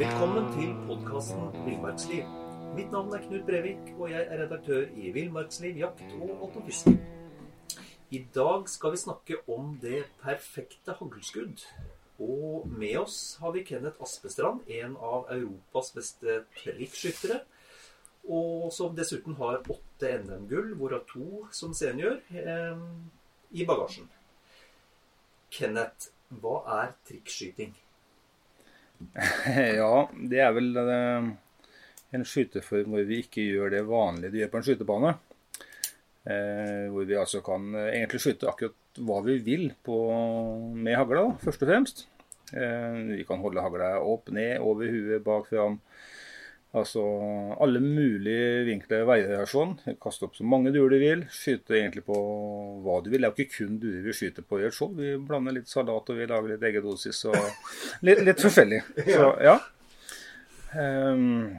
Velkommen til podkasten Villmarksliv. Mitt navn er Knut Brevik, og jeg er redaktør i Villmarksliv jakt og autofiske. I dag skal vi snakke om det perfekte haglskudd. Og med oss har vi Kenneth Aspestrand, en av Europas beste prikksskyttere. Og som dessuten har åtte NM-gull, hvorav to som senior, eh, i bagasjen. Kenneth, hva er trikkskyting? Ja, det er vel eh, en skyteform hvor vi ikke gjør det vanlige du gjør på en skytebane. Eh, hvor vi altså kan eh, egentlig skyte akkurat hva vi vil på, med hagla, først og fremst. Vi kan holde hagla opp, ned, over huet, bak, fram. Altså alle mulige vinkler og variasjon. Kaste opp så mange duer du vil. Skyte egentlig på hva du vil. Det er jo ikke kun duer vi skyter på i et show. Vi blander litt salat og vi lager litt eggedosis og litt, litt forskjellig. Så ja. Um,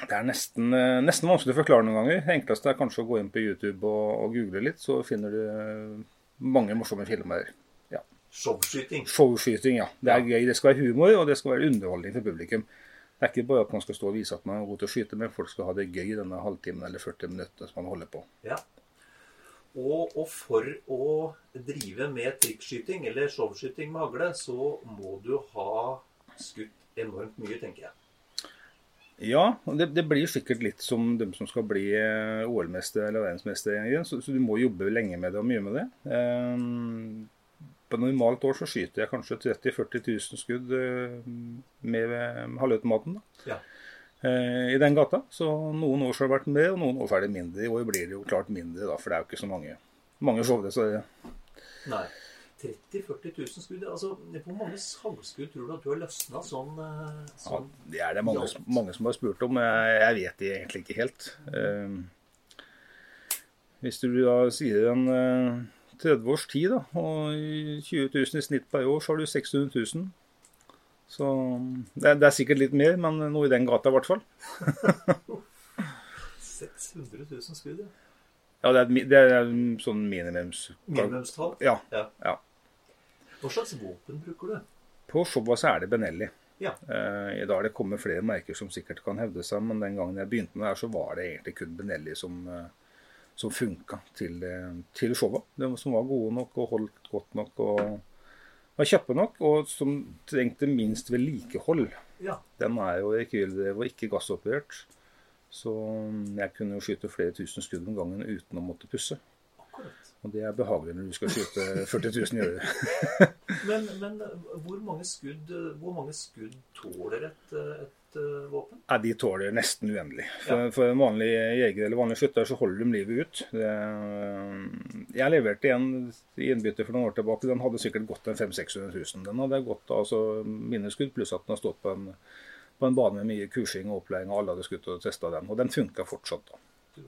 det er nesten, nesten, vanskelig å forklare noen ganger. Det enkleste er kanskje å gå inn på YouTube og, og google litt, så finner du mange morsomme filmer. Ja. Showskyting. Showskyting, ja. Det er gøy. Det skal være humor, og det skal være underholdning for publikum. Det er ikke bare at man skal stå og vise at man er god til å skyte, men folk skal ha det gøy denne halvtimen eller 40 minuttene som man holder på. Ja. Og, og, for å drive med trikkskyting eller showskyting med hagle, så må du ha skutt enormt mye, tenker jeg. Ja, det, det blir sikkert litt som dem som skal bli OL-mester eller verdensmester. Så, så du må jobbe lenge med det og mye med det. Um, på normalt år så skyter jeg kanskje 30 000-40 000 skudd med halvautomaten. Ja. I den gata. Så noen år så har det vært mer, og noen år så er det mindre. I år blir det jo klart mindre, da, for det er jo ikke så mange, mange show. Så det... Nei. 30 000-40 000 skudd. Altså, Hvor mange salgsskudd tror du at du har løsna sånn, sånn, ja, Det er det mange, mange, som har spurt om. Jeg, jeg vet egentlig ikke helt. Uh, hvis du da sier en uh, 30 års tid, da, og 20 000 i snitt per år, så har du 600 000. Så det er, det er sikkert litt mer, men noe i den gata i hvert fall. 600 000 skudd, ja. Ja, det er, det er sånn minimums... Minimumstall? Ja. ja. ja. Hva slags våpen bruker du? På showa så er det Benelli. Ja. Uh, I dag er det kommet flere merker som sikkert kan hevde seg, men den gangen jeg begynte med det her, så var det egentlig kun Benelli som, uh, som funka til, til showa. De som var gode nok og holdt godt nok og var kjappe nok, og som trengte minst vedlikehold. Ja. Den er jo rekylrev og ikke gassoperert. Så jeg kunne jo skyte flere tusen skudd om gangen uten å måtte pusse. Og det er behagelig når du skal skyte 40 000 i men, men hvor, mange skudd, hvor mange skudd tåler et, et uh, våpen? Ja, De tåler nesten uendelig. For, ja. for en vanlig jeger eller vanlig skytter så holder de livet ut. Det, jeg leverte en i innbytte for noen år tilbake. Den hadde sikkert gått en 500 000-600 000. Den hadde gått altså minneskudd, pluss at den har stått på en på en bane med mye kursing og opplæring, og alle hadde skutt og testa den. Og den funka fortsatt. da.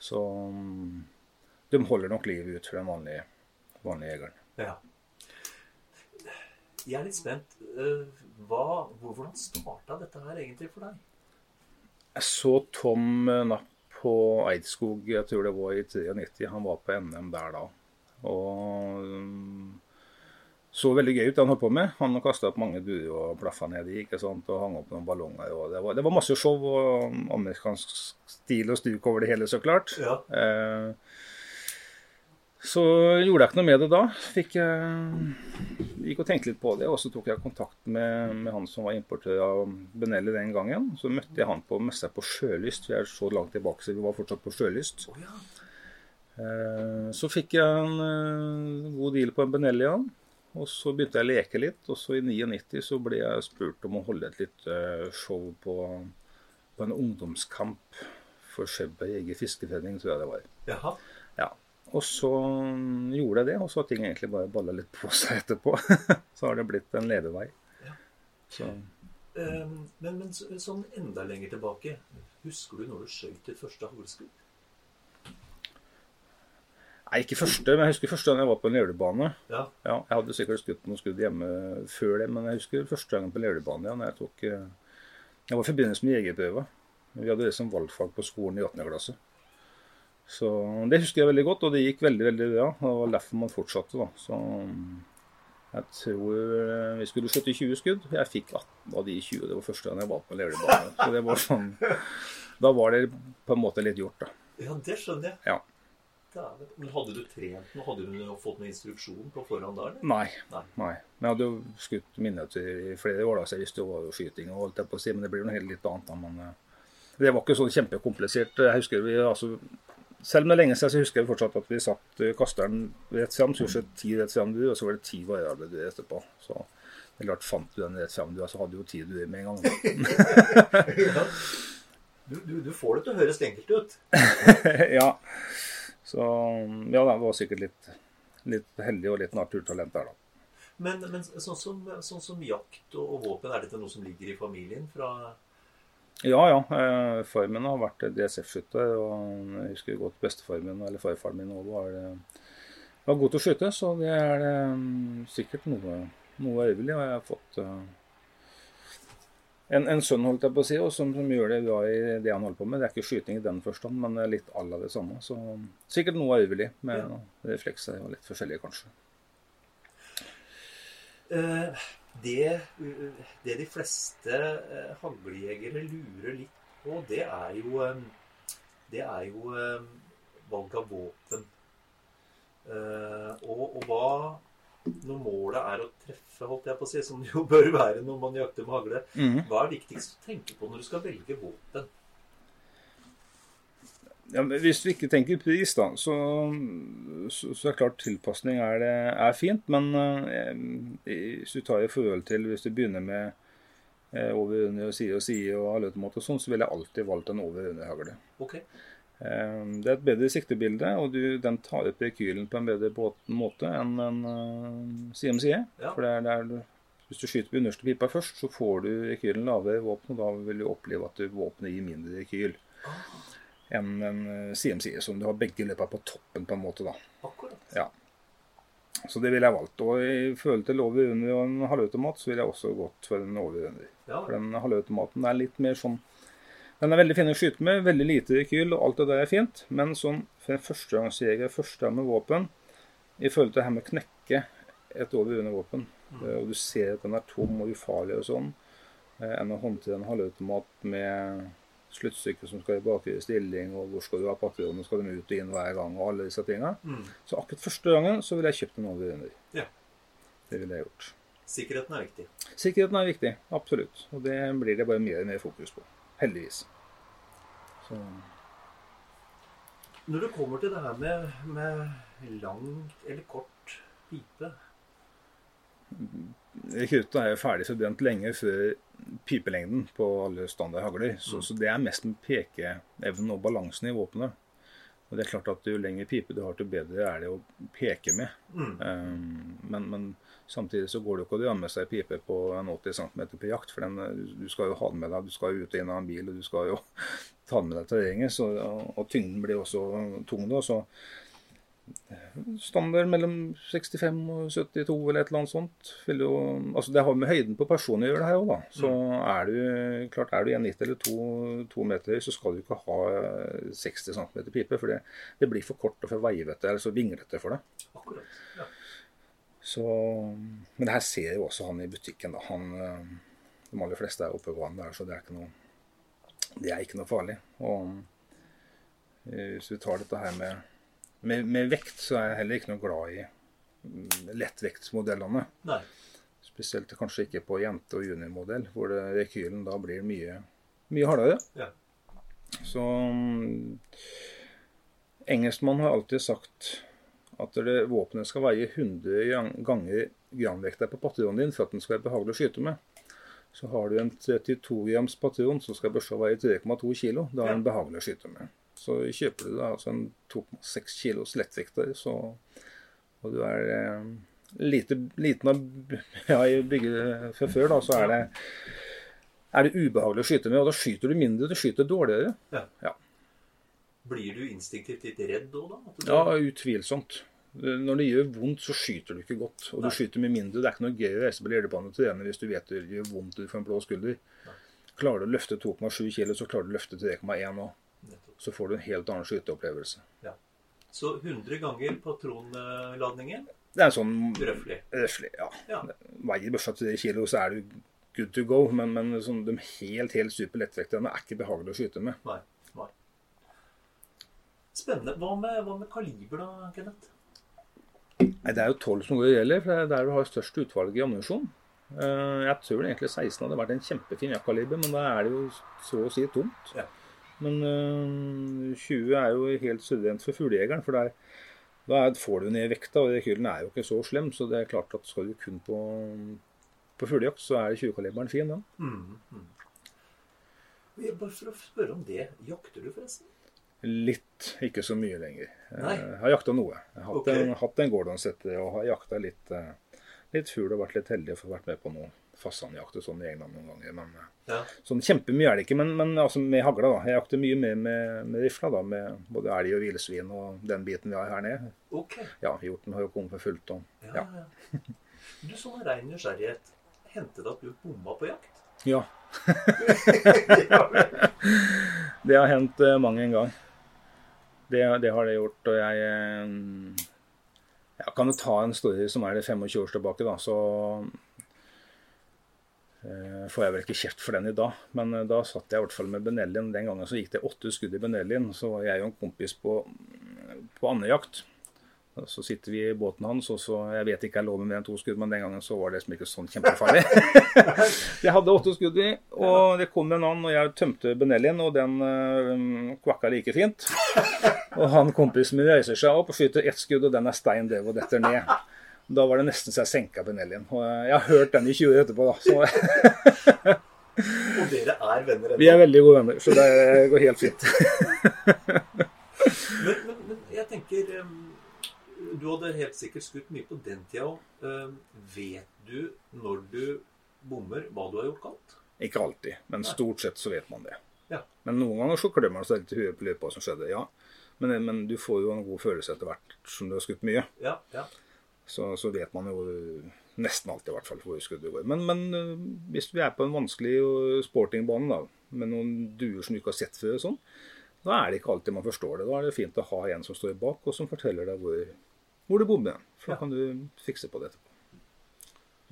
Så de holder nok livet ut for den vanlige, vanlige jegeren. Ja. Jeg er litt spent. Hva, hvordan starta dette her egentlig for deg? Jeg så Tom Napp på Eidskog, jeg tror det var i 93. Han var på NM der da. Og så veldig gøy ut, han holdt på med. Han kasta opp mange buer og plaffa nedi ikke sant? og hang opp noen ballonger. og Det var, det var masse show og amerikansk stil og stuk over det hele, så klart. Ja. Eh, så gjorde jeg ikke noe med det da. Fikk jeg gikk og tenkte litt på det, og så tok jeg kontakt med, med han som var importør av Benelli den gangen. Så møtte jeg han på messa på Sjølyst. Vi er så langt tilbake, så vi var fortsatt på Sjølyst. Oh, ja. Eh, Så fikk jeg en eh, god deal på en Benelli han. Og så begynte jeg å leke litt. Og så i 99 så ble jeg spurt om å holde et lite show på, på en ungdomskamp for Skjebberg Jeger Fiskeforening, tror jeg det var. Jaha. Og så gjorde jeg det, og så har ting egentlig bare balla litt på seg etterpå. så har det blitt en levevei. Ja. Så Eh, Men, men så- sånn enda lenger tilbake, husker du når du skjøt ditt første haglskudd? Nei, ikke første, men jeg husker første gang jeg var på en levebane. Ja. Ja, jeg hadde sikkert skutt noen skudd hjemme før det, men jeg husker første gangen på levebane. Ja, jeg tok eh, Jeg var i forbindelse med jegerprøva. Vi hadde det som valgfag på skolen i 8. klasse. Så det husker jeg veldig godt, og det gikk veldig veldig bra. Det var derfor man fortsatte, da. Så jeg tror eh, vi skulle skjøtte 20 skudd. Jeg fikk 18 av de 20. Det var første gang jeg var på en levebane. Så det var sånn Da var det på en måte litt gjort, da. Ja, det skjønner jeg. Ja. Men hadde du trent noe? Hadde du fått noe instruksjon på forhånd da? eller? Nei. Nei. Nei. Men jeg hadde jo skutt miniatyr i flere år, da, så jeg visste jo hva skyting og holdt jeg på å si, men det blir jo noe helt litt annet. da, men eh, Det var ikke sånn kjempekomplisert. Jeg husker vi, altså, Selv om det er lenge siden, så husker jeg fortsatt at vi satt eh, kasteren rett fram, stort sett ti rett fram du, og så var det ti variable duer etterpå. Så det er klart, fant du den rett fram du, så hadde du jo ti du med en gang. Ja. Du, du, du får det til å høres enkelt ut. ja. Så ja, det var sikkert litt, litt heldig og litt naturtalent der, da. Men, men sånn, som, sånn som jakt og våpen, er dette noe som ligger i familien fra Ja, ja. Formen min har vært DSF-skytter. og Jeg husker godt bestefaren min, eller farfaren min også, var, eh, var god til å skyte. Så det er eh, sikkert noe, noe øyeblikk. Og jeg har fått eh, en, en sønn, holdt jeg på å si, som, som gjør det bra i det han holder på med. Det er ikke skyting i den forstand, men litt à la det samme. Så sikkert noe øyeblikk med Ja. reflekser og litt forskjellige, kanskje. eh, det, det de fleste haglejegere lurer litt på, det er jo eh, Det er jo eh, valg av våpen. Eh, og, og hva Når målet er å treffe, holdt jeg på å si, som det jo bør være når man jakter med hagle, Mhm. hva er viktigst å tenke på når du skal velge våpen? Ja, men hvis du ikke tenker pris, da, så, så, så er klart tilpasning er, det- er fint. Men eh, hvis du tar i forhold til hvis du begynner med eh, over, under, og side og side og halvautomat og sånn, så ville jeg alltid valgt en over under hagle. Ok, Eh, det er et bedre siktebilde, og du, den tar opp rekylen på en bedre måte enn en uh, side om side. Ja. For det er, det er, hvis du skyter på underste pipa først, så får du rekylen lavere i våpenet, og da vil du oppleve at du- våpenet gir mindre rekyl enn en CMC, side, som du har begge løpa på toppen på en måte. da. akkurat. Ja. Så det ville jeg valgt. Og i forhold til over under og en halvautomat, så ville jeg også gått for en over under. Ja, For den halvautomaten er litt mer sånn Den er veldig fin å skyte med, veldig lite rekyl, og alt det der er fint. Men sånn for en førstegangsjeger, første gang med våpen, i forhold til det her med å knekke et over under våpen, mm. og du ser at den er tom og ufarlig og sånn, eh, enn å håndtere en halvautomat med sluttstykke som skal i bakre stilling, og hvor skal du ha patronene, skal de ut og inn hver gang, og alle disse tinga. Mm. Så akkurat første gangen så ville jeg kjøpt en over under. Ja. Det ville jeg gjort. Sikkerheten er viktig. Sikkerheten er viktig, absolutt. Og det blir det bare mer og mer fokus på. Heldigvis. Så, Når det kommer til det her med, med lang eller kort pipe Rekrutten er jo ferdig forbrent lenge før pipelengden på alle standard hagler. Så, så det er mest med pekeevnen og balansen i våpenet. Og det er klart at Jo lengre pipe du har, til bedre er det å peke med. Mm. Um, men, men samtidig så går det jo ikke å dra med seg pipe på en 80 cm på jakt. For den, du skal jo ha den med deg. Du skal jo ut og inn av en bil, og du skal jo ta den med deg terrenget. og, og tyngden blir også tung da. Så standard mellom 65 og 72 eller et eller annet sånt. Jo, altså det har med høyden på personen å gjøre det her òg, da. Så er du klart er du 1,90 eller 2, 2 meter, så skal du ikke ha 60 cm pipe. For det, det blir for kort og for veivete eller så vinglete for deg. Akkurat. Ja. Så, men det her ser jo også han i butikken. da. Han, eh, de aller fleste er oppegående der, så det er ikke noe, det er ikke noe farlig. Og eh, hvis vi tar dette her med, med, med vekt, så er jeg heller ikke noe glad i mm, lettvektsmodellene. Nei. Spesielt kanskje ikke på jente- og juniormodell, hvor det, rekylen da blir mye, mye hardere. Ja. Så mm, engelskmann har alltid sagt at det våpenet skal veie 100 ganger granvekta på patronen din for at den skal være behagelig å skyte med. Så har du en 32 grams patron som skal børsa veie 3,2 kilo. Da er den behagelig å skyte med. Så kjøper du da altså en 2,6 kilos lettvekter, så og du er eh, lite, liten av ja, i bygget fra før, da, så er det, er det ubehagelig å skyte med. Og da skyter du mindre, du skyter dårligere. Ja. Blir du instinktivt litt redd òg, da? Ja, utvilsomt. Når det gjør vondt, så skyter du ikke godt. Og Nei. du skyter med mindre. Det er ikke noe gøy å reise på lederbanen og trene hvis du vet det gjør vondt du får en blå skulder. Klarer du å løfte 2,7 kg, så klarer du å løfte 3,1 òg. Så får du en helt annen skyteopplevelse. Så 100 ganger patronladningen, Det er sånn Røffelig. røffelig, ja. Ja. Veier børsa 3 kilo, så er du good to go. Men, men sånn, de helt, helt super lettvekterne er ikke behagelig å skyte med. Nei. Nei. Spennende. Hva med, hva med kaliber, da, Kenneth? Nei, Det er jo 12 som går i gjelder, for det er der du har størst utvalg i ammunisjon. Eh, Jeg tror egentlig 16 hadde vært en kjempefin jakkaliber, men da er det jo så å si tomt. Ja. Men øh, 20 er jo helt suverent for fuglejegeren, for der, da får du ned vekta, og rekylen er jo ikke så slem, så det er klart at skal du kun på, på fuglejakt, så er 20-kaliberen fin, den. Mm, mm. Bare for å spørre om det. Jakter du, forresten? Litt, ikke så mye lenger. Nei. Jeg har jakta noe. Jeg har hatt okay. en, hatt en Gordon-setter og har jakta litt, eh, litt fugl og vært litt heldig å få vært med på noe fasanjakt og sånn i England noen ganger. Men eh, Ja. sånn kjempemye er det ikke. Men, men altså med hagla, da. Jeg jakter mye mer med, med rifla, da. Med både elg og villsvin og den biten vi har her nede. Ok. Ja, hjorten har jo kommet for fullt. Og, Ja, ja. Du, sånn av rein nysgjerrighet. Hendte det at du bomma på jakt? ja. Det har hendt mange en gang. Det, det har det gjort. Og jeg eh, jeg kan jo ta en story som er det 25 år tilbake, da. Så eh, får jeg vel ikke kjeft for den i dag. Men eh, da satt jeg i hvert fall med Benellin. Den gangen så gikk det åtte skudd i Benellin. Så var jeg og en kompis på, på andejakt. Så sitter vi i båten hans, og så Jeg vet ikke jeg lå med mer enn to skudd, men den gangen så var det liksom ikke sånn kjempefarlig. jeg hadde åtte skudd i, og det kom en annen, og jeg tømte Benellin, og den øh, kvakka like fint. Og han kompisen min reiser seg opp og skyter ett skudd, og den er stein døv og detter ned. Da var det nesten så jeg senka Benellin. Og jeg har hørt den i 20 år etterpå, da. Og dere er venner vi er veldig gode venner, så det går helt fint. Men, men, men jeg tenker Du hadde helt sikkert skutt mye på den tida òg. Vet du når du bommer, hva du har gjort galt? Ikke alltid, men stort sett så vet man det. Ja. Men noen ganger så klemmer man seg litt i huet på hva som skjedde. Ja. Men, men du får jo en god følelse etter hvert som du har skutt mye. Ja, ja. Så, så vet man jo nesten alltid i hvert fall hvor skuddet går. Men, men øh, hvis vi er på en vanskelig øh, sportingbane da, med noen duer som du ikke har sett før, sånn, da er det ikke alltid man forstår det. Da er det fint å ha en som står bak og som forteller deg hvor, hvor du bommer. For da Ja. kan du fikse på det etterpå.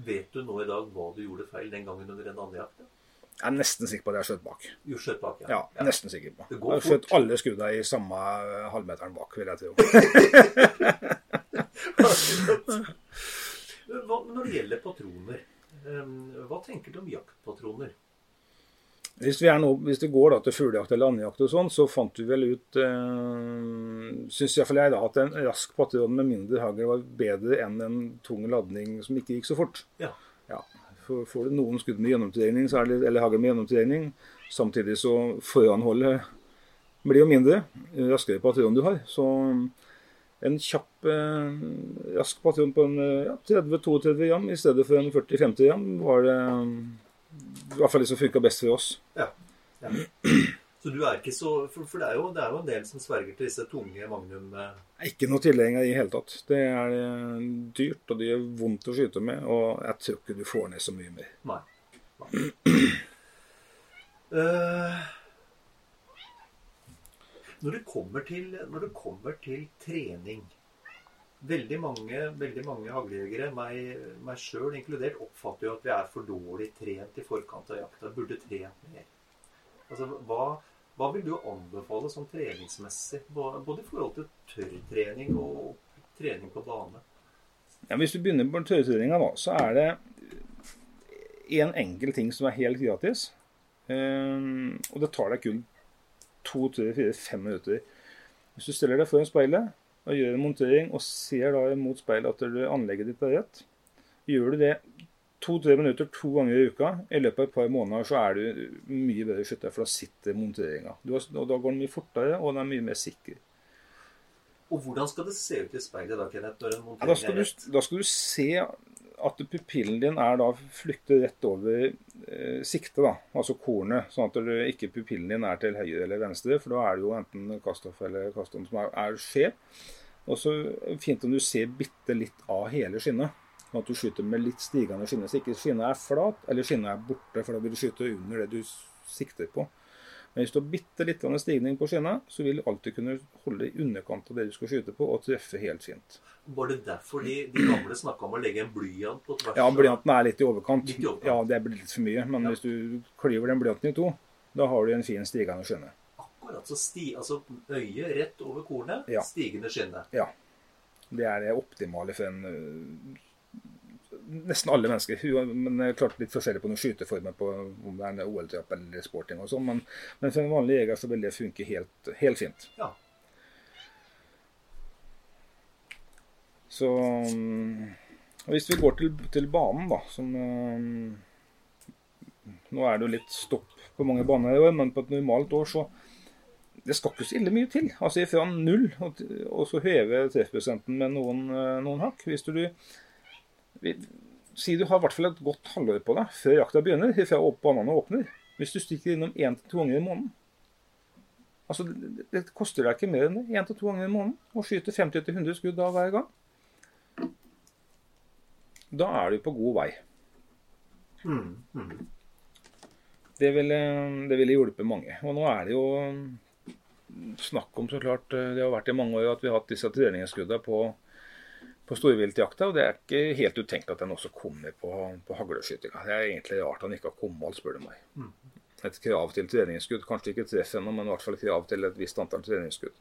Vet du nå i dag hva du gjorde feil den gangen under en andejakt? Jeg er nesten sikker på at jeg skjøt bak. Jo, skjøt bak, Ja, Ja, nesten sikker på. Det Jeg har skjøt alle skudda i samme øh, halvmeteren bak, vil jeg tro. Hva, når det gjelder patroner, um, hva tenker du om jaktpatroner? Hvis vi, nå, hvis det går da til fuglejakt eller andejakt og sånn, så fant vi vel ut eh, Syns iallfall jeg da at en rask patron med mindre hagl var bedre enn en tung ladning som ikke gikk så fort. Ja. Ja, for Får du noen skudd med gjennomtrening, så er det, eller hagl med gjennomtrening, samtidig så foranholdet blir jo mindre raskere patron du har. Så en kjapp, eh, rask patron på en eh, ja, 30-32 gram i stedet for en 40-50 gram var det i hvert fall det som funka best for oss. Ja. ja. Så du er ikke så For, for det, er jo, det er jo en del som sverger til disse tunge magnum... eh, Ikke noe tilhenger i hele tatt. Det er eh, dyrt, og det gjør vondt å skyte med. Og jeg tror ikke du får ned så mye mer. Nei. Nei. Eh, når, det kommer til, det kommer til trening veldig mange, veldig mange haglejegere, meg, meg sjøl inkludert, oppfatter jo at vi er for dårlig trent i forkant av jakta. Burde trent mer. Altså, hva, hva vil du anbefale som treningsmessig? Både i forhold til tørrtrening og trening på bane? Ja, hvis du begynner på tørrtreninga, så er det en enkel ting som er helt gratis. Um, og det tar deg kun to, tre, fire, fem minutter. Hvis du stiller deg foran speilet og gjør en montering og ser da mot speilet at anlegget ditt er rett, gjør du det to-tre minutter to ganger i uka, i løpet av et par måneder så er du mye bedre skytter, for da sitter monteringa. Og da går den mye fortere, og den er mye mer sikker. Og hvordan skal det se ut i speilet da, Kenneth, når en montering ja, da, skal du, da skal du se at pupillen din er da flykter rett over eh, siktet, da, altså kornet. Sånn at du, ikke pupillen din er til høyre eller venstre, for da er det jo enten Kastoff eller kastom som er, er skjev. Og så fint om du ser bitte litt av hele skinnet. Sånn at du skyter med litt stigende skinne, så ikke skinnet er flat eller skinnet er borte, for da vil du skyte under det du sikter på. Men hvis du har bitte litt stigning på skinnet, så vil du alltid kunne holde i underkant av det du skal skyte på, og treffe helt fint. Var det derfor de, de gamle snakka om å legge en blyant på tvers? Ja, blyanten er litt i overkant. Litt i overkant. Ja, det blir litt for mye. Men ja. hvis du klyver den blyanten i to, da har du en fin stigende skinne. Akkurat. Så sti, altså øyet rett over kornet, ja. stigende skinne. Ja. Det er det optimale for en nesten alle mennesker. Men det er klart litt forskjellig på noen skyteformer, på om det er OL-trapp eller sporting og sånn. Men, men, for en vanlig jeger så vil det funke helt, helt fint. Ja. Så Hvis vi går til, til banen, da, som Nå er det jo litt stopp på mange baner i år, men på et normalt år så det skal ikke så ille mye til. Altså Fra null og, så heve treffprosenten med noen, noen hakk. Hvis du vi, Si du har i hvert fall et godt halvår på deg før jakta begynner, fra banene åpner. Hvis du stikker innom én til to ganger i måneden. Altså, det, det, koster deg ikke mer enn det. Én til to ganger i måneden. Og skyter 50-100 skudd da hver gang. Da er du på god vei. Mm, mm. Det ville, det ville hjulpet mange. Og nå er det jo snakk om, så klart, det har vært i mange år at vi har hatt disse treningsskuddene på på storviltjakta. Og det er ikke helt utenkelig at den også kommer på, på hagleskytinga. Det er egentlig rart han ikke har kommet spør du meg. Mm. Et krav til treningsskudd. Kanskje ikke treff ennå, men i hvert fall krav til et visst antall treningsskudd.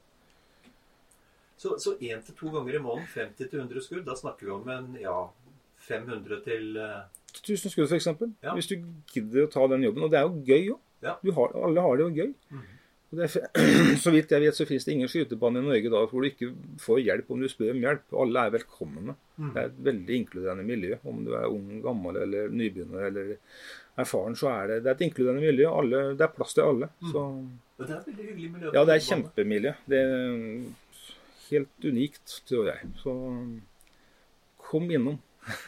Så én til to ganger i måneden, 50 til 100 skudd, da snakker vi om en ja, 500 til uh... 1000 skudd, f.eks. Ja. Hvis du gidder å ta den jobben. Og det er jo gøy òg. Ja. Alle har det jo gøy. Mm. Er, så vidt jeg vet, så finnes det ingen skytebane i Norge da hvor du ikke får hjelp om du spør om hjelp. Alle er velkomne. Mm. Det er et veldig inkluderende miljø. Om du er ung, gammel eller nybegynner eller erfaren, så er det, det er et inkluderende miljø. Alle, det er plass til alle. Mm. Så, det er et veldig hyggelig miljø? Ja, det er kjempemiljø. Det er helt unikt, tror jeg. Så kom innom.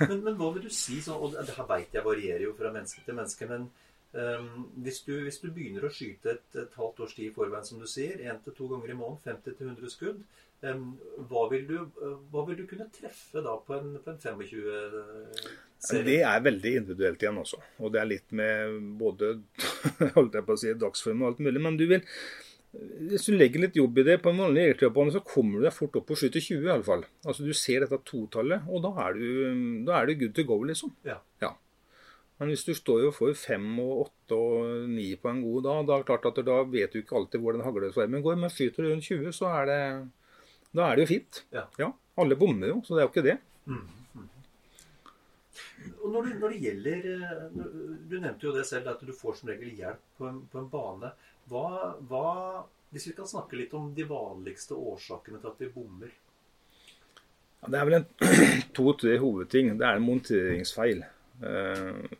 Men, men, hva vil du si, sånn, og det her veit jeg varierer jo fra menneske til menneske, men Um, hvis, du, hvis, du, begynner å skyte et, et halvt års tid i forveien, som du sier, én til to ganger i måneden, 50-100 skudd, um, hva, vil du, hva, vil du, kunne treffe da på en, på en 25-serie? Det er veldig individuelt igjen også. Og det er litt med både holdt jeg på å si, dagsform og alt mulig. Men du vil, hvis du legger litt jobb i det på en vanlig jegertrapane, så kommer du deg fort opp på 7 20 i alle fall. Altså Du ser dette totallet, og da er du, da er du good to go, liksom. Ja. ja. Men hvis du står og får fem og åtte og ni på en god dag, da er det klart at da vet du ikke alltid hvor den haglesvermen går. Men skyter du rundt 20, så er det, da er det jo fint. Ja. ja alle bommer jo, så det er jo ikke det. Mm. Mm. Og når det, når det, gjelder eh, Du nevnte jo det selv, at du får som regel hjelp på en, på en bane. Hva, hva, hvis vi kan snakke litt om de vanligste årsakene til at vi bommer? Ja, det er vel to-tre hovedting. Det er en monteringsfeil. Eh,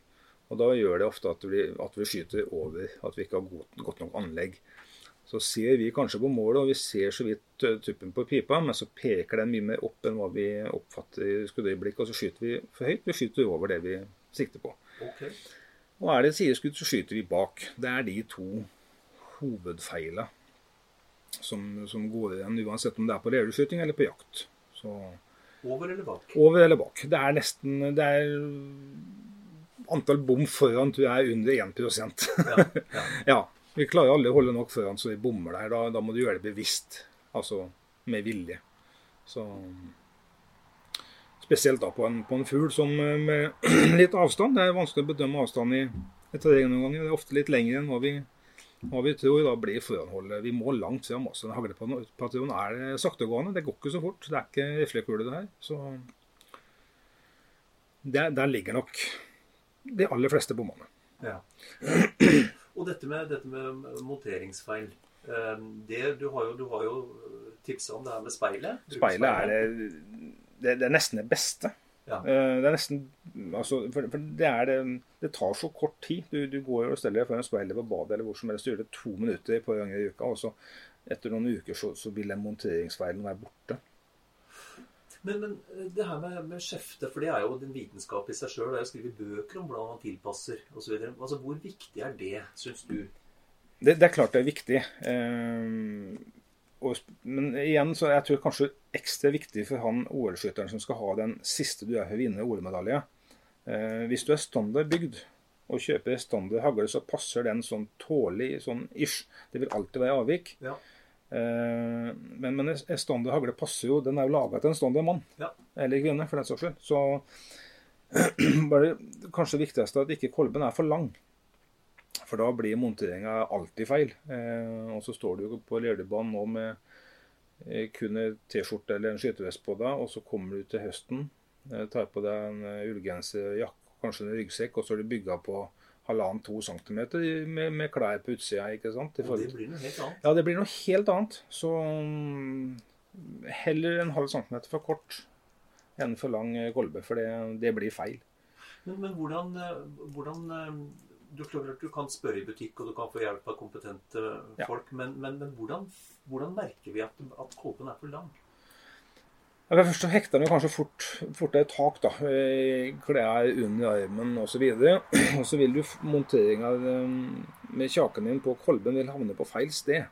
og Da gjør det ofte at vi, at vi skyter over, at vi ikke har godt, godt, nok anlegg. Så ser vi kanskje på målet, og vi ser så vidt tuppen på pipa, men så peker den mye mer opp enn hva vi oppfatter i skuddøyeblikket, og så skyter vi for høyt. Vi skyter over det vi sikter på. Okay. Og er det et sideskudd, så skyter vi bak. Det er de to hovedfeila som, som, går igjen, uansett om det er på reveskyting eller på jakt. Så, over eller bak? Over eller bak. Det er nesten det er antall bom foran tror jeg er under 1 ja, ja. ja, Vi klarer aldri å holde nok foran så vi bommer der. Da, da, må du gjøre det bevisst. Altså med vilje. Så Spesielt da på en, på en fugl som eh, med litt avstand. Det er vanskelig å bedømme avstand i, et terreng noen ganger. Det er ofte litt lengre enn hva vi, hva vi tror. Da blir foranholdet Vi må langt fram også. En Haglepatron er saktegående. Det går ikke så fort. Det er ikke riflekule, det her. Så der, der ligger nok de aller fleste bommene. Ja. Og dette med, dette med monteringsfeil. eh, Det, du, har jo, du har jo tipsa om det her med speilet. Speilet er det, det, det er nesten det beste. Ja. Eh, Det er nesten altså, For, for det, er det, det tar så kort tid. Du, du går og steller deg foran speilet på badet eller hvor som helst. Du gjør det to minutter på en ganger i uka. Og så etter noen uker så, så vil den monteringsfeilen være borte. Men, men det her med, med skjefte, for det er jo en vitenskap i seg sjøl. Det er å skrive bøker om hvordan man tilpasser osv. Altså, hvor viktig er det, syns du? Det, det er klart det er viktig. Eh, og, men igjen så jeg tror kanskje ekstra viktig for han OL-skytteren som skal ha den siste du er for å vinne OL-medalje. Eh, hvis du er standardbygd og kjøper standard hagle, så passer den sånn tålelig sånn ish. Det vil alltid være avvik. Ja. Eh, men, men en standard hagle passer jo Den er jo laga til en standard mann. Ja. Eller kvinne, for den saks skyld. Så bare kanskje det viktigste er at ikke kolben er for lang. For da blir monteringa alltid feil. Eh, og så står du jo på Lerdebanen nå med kun en T-skjorte eller en skytevest på deg, og så kommer du til høsten, tar på deg en eh, ullgenser, jakke, kanskje en ryggsekk, og så er du bygga på halvannen-to centimeter med, med klær på utsida. ikke sant? Og det blir noe helt annet. ja, det blir noe helt annet. Så mm, heller en halv centimeter for kort enn for lang eh, kolbe, for det, det blir feil. Men, men hvordan, eh, hvordan eh, Du at du kan spørre i butikk, og du kan få hjelp av kompetente Ja. folk, men, men, men hvordan, hvordan merker vi at, at kolben er for lang? For først den jo kanskje fort, fort et tak, da. eh, Klær under armen osv. Og så vil du monteringa eh, med kjaken din på kolben vil havne på feil sted.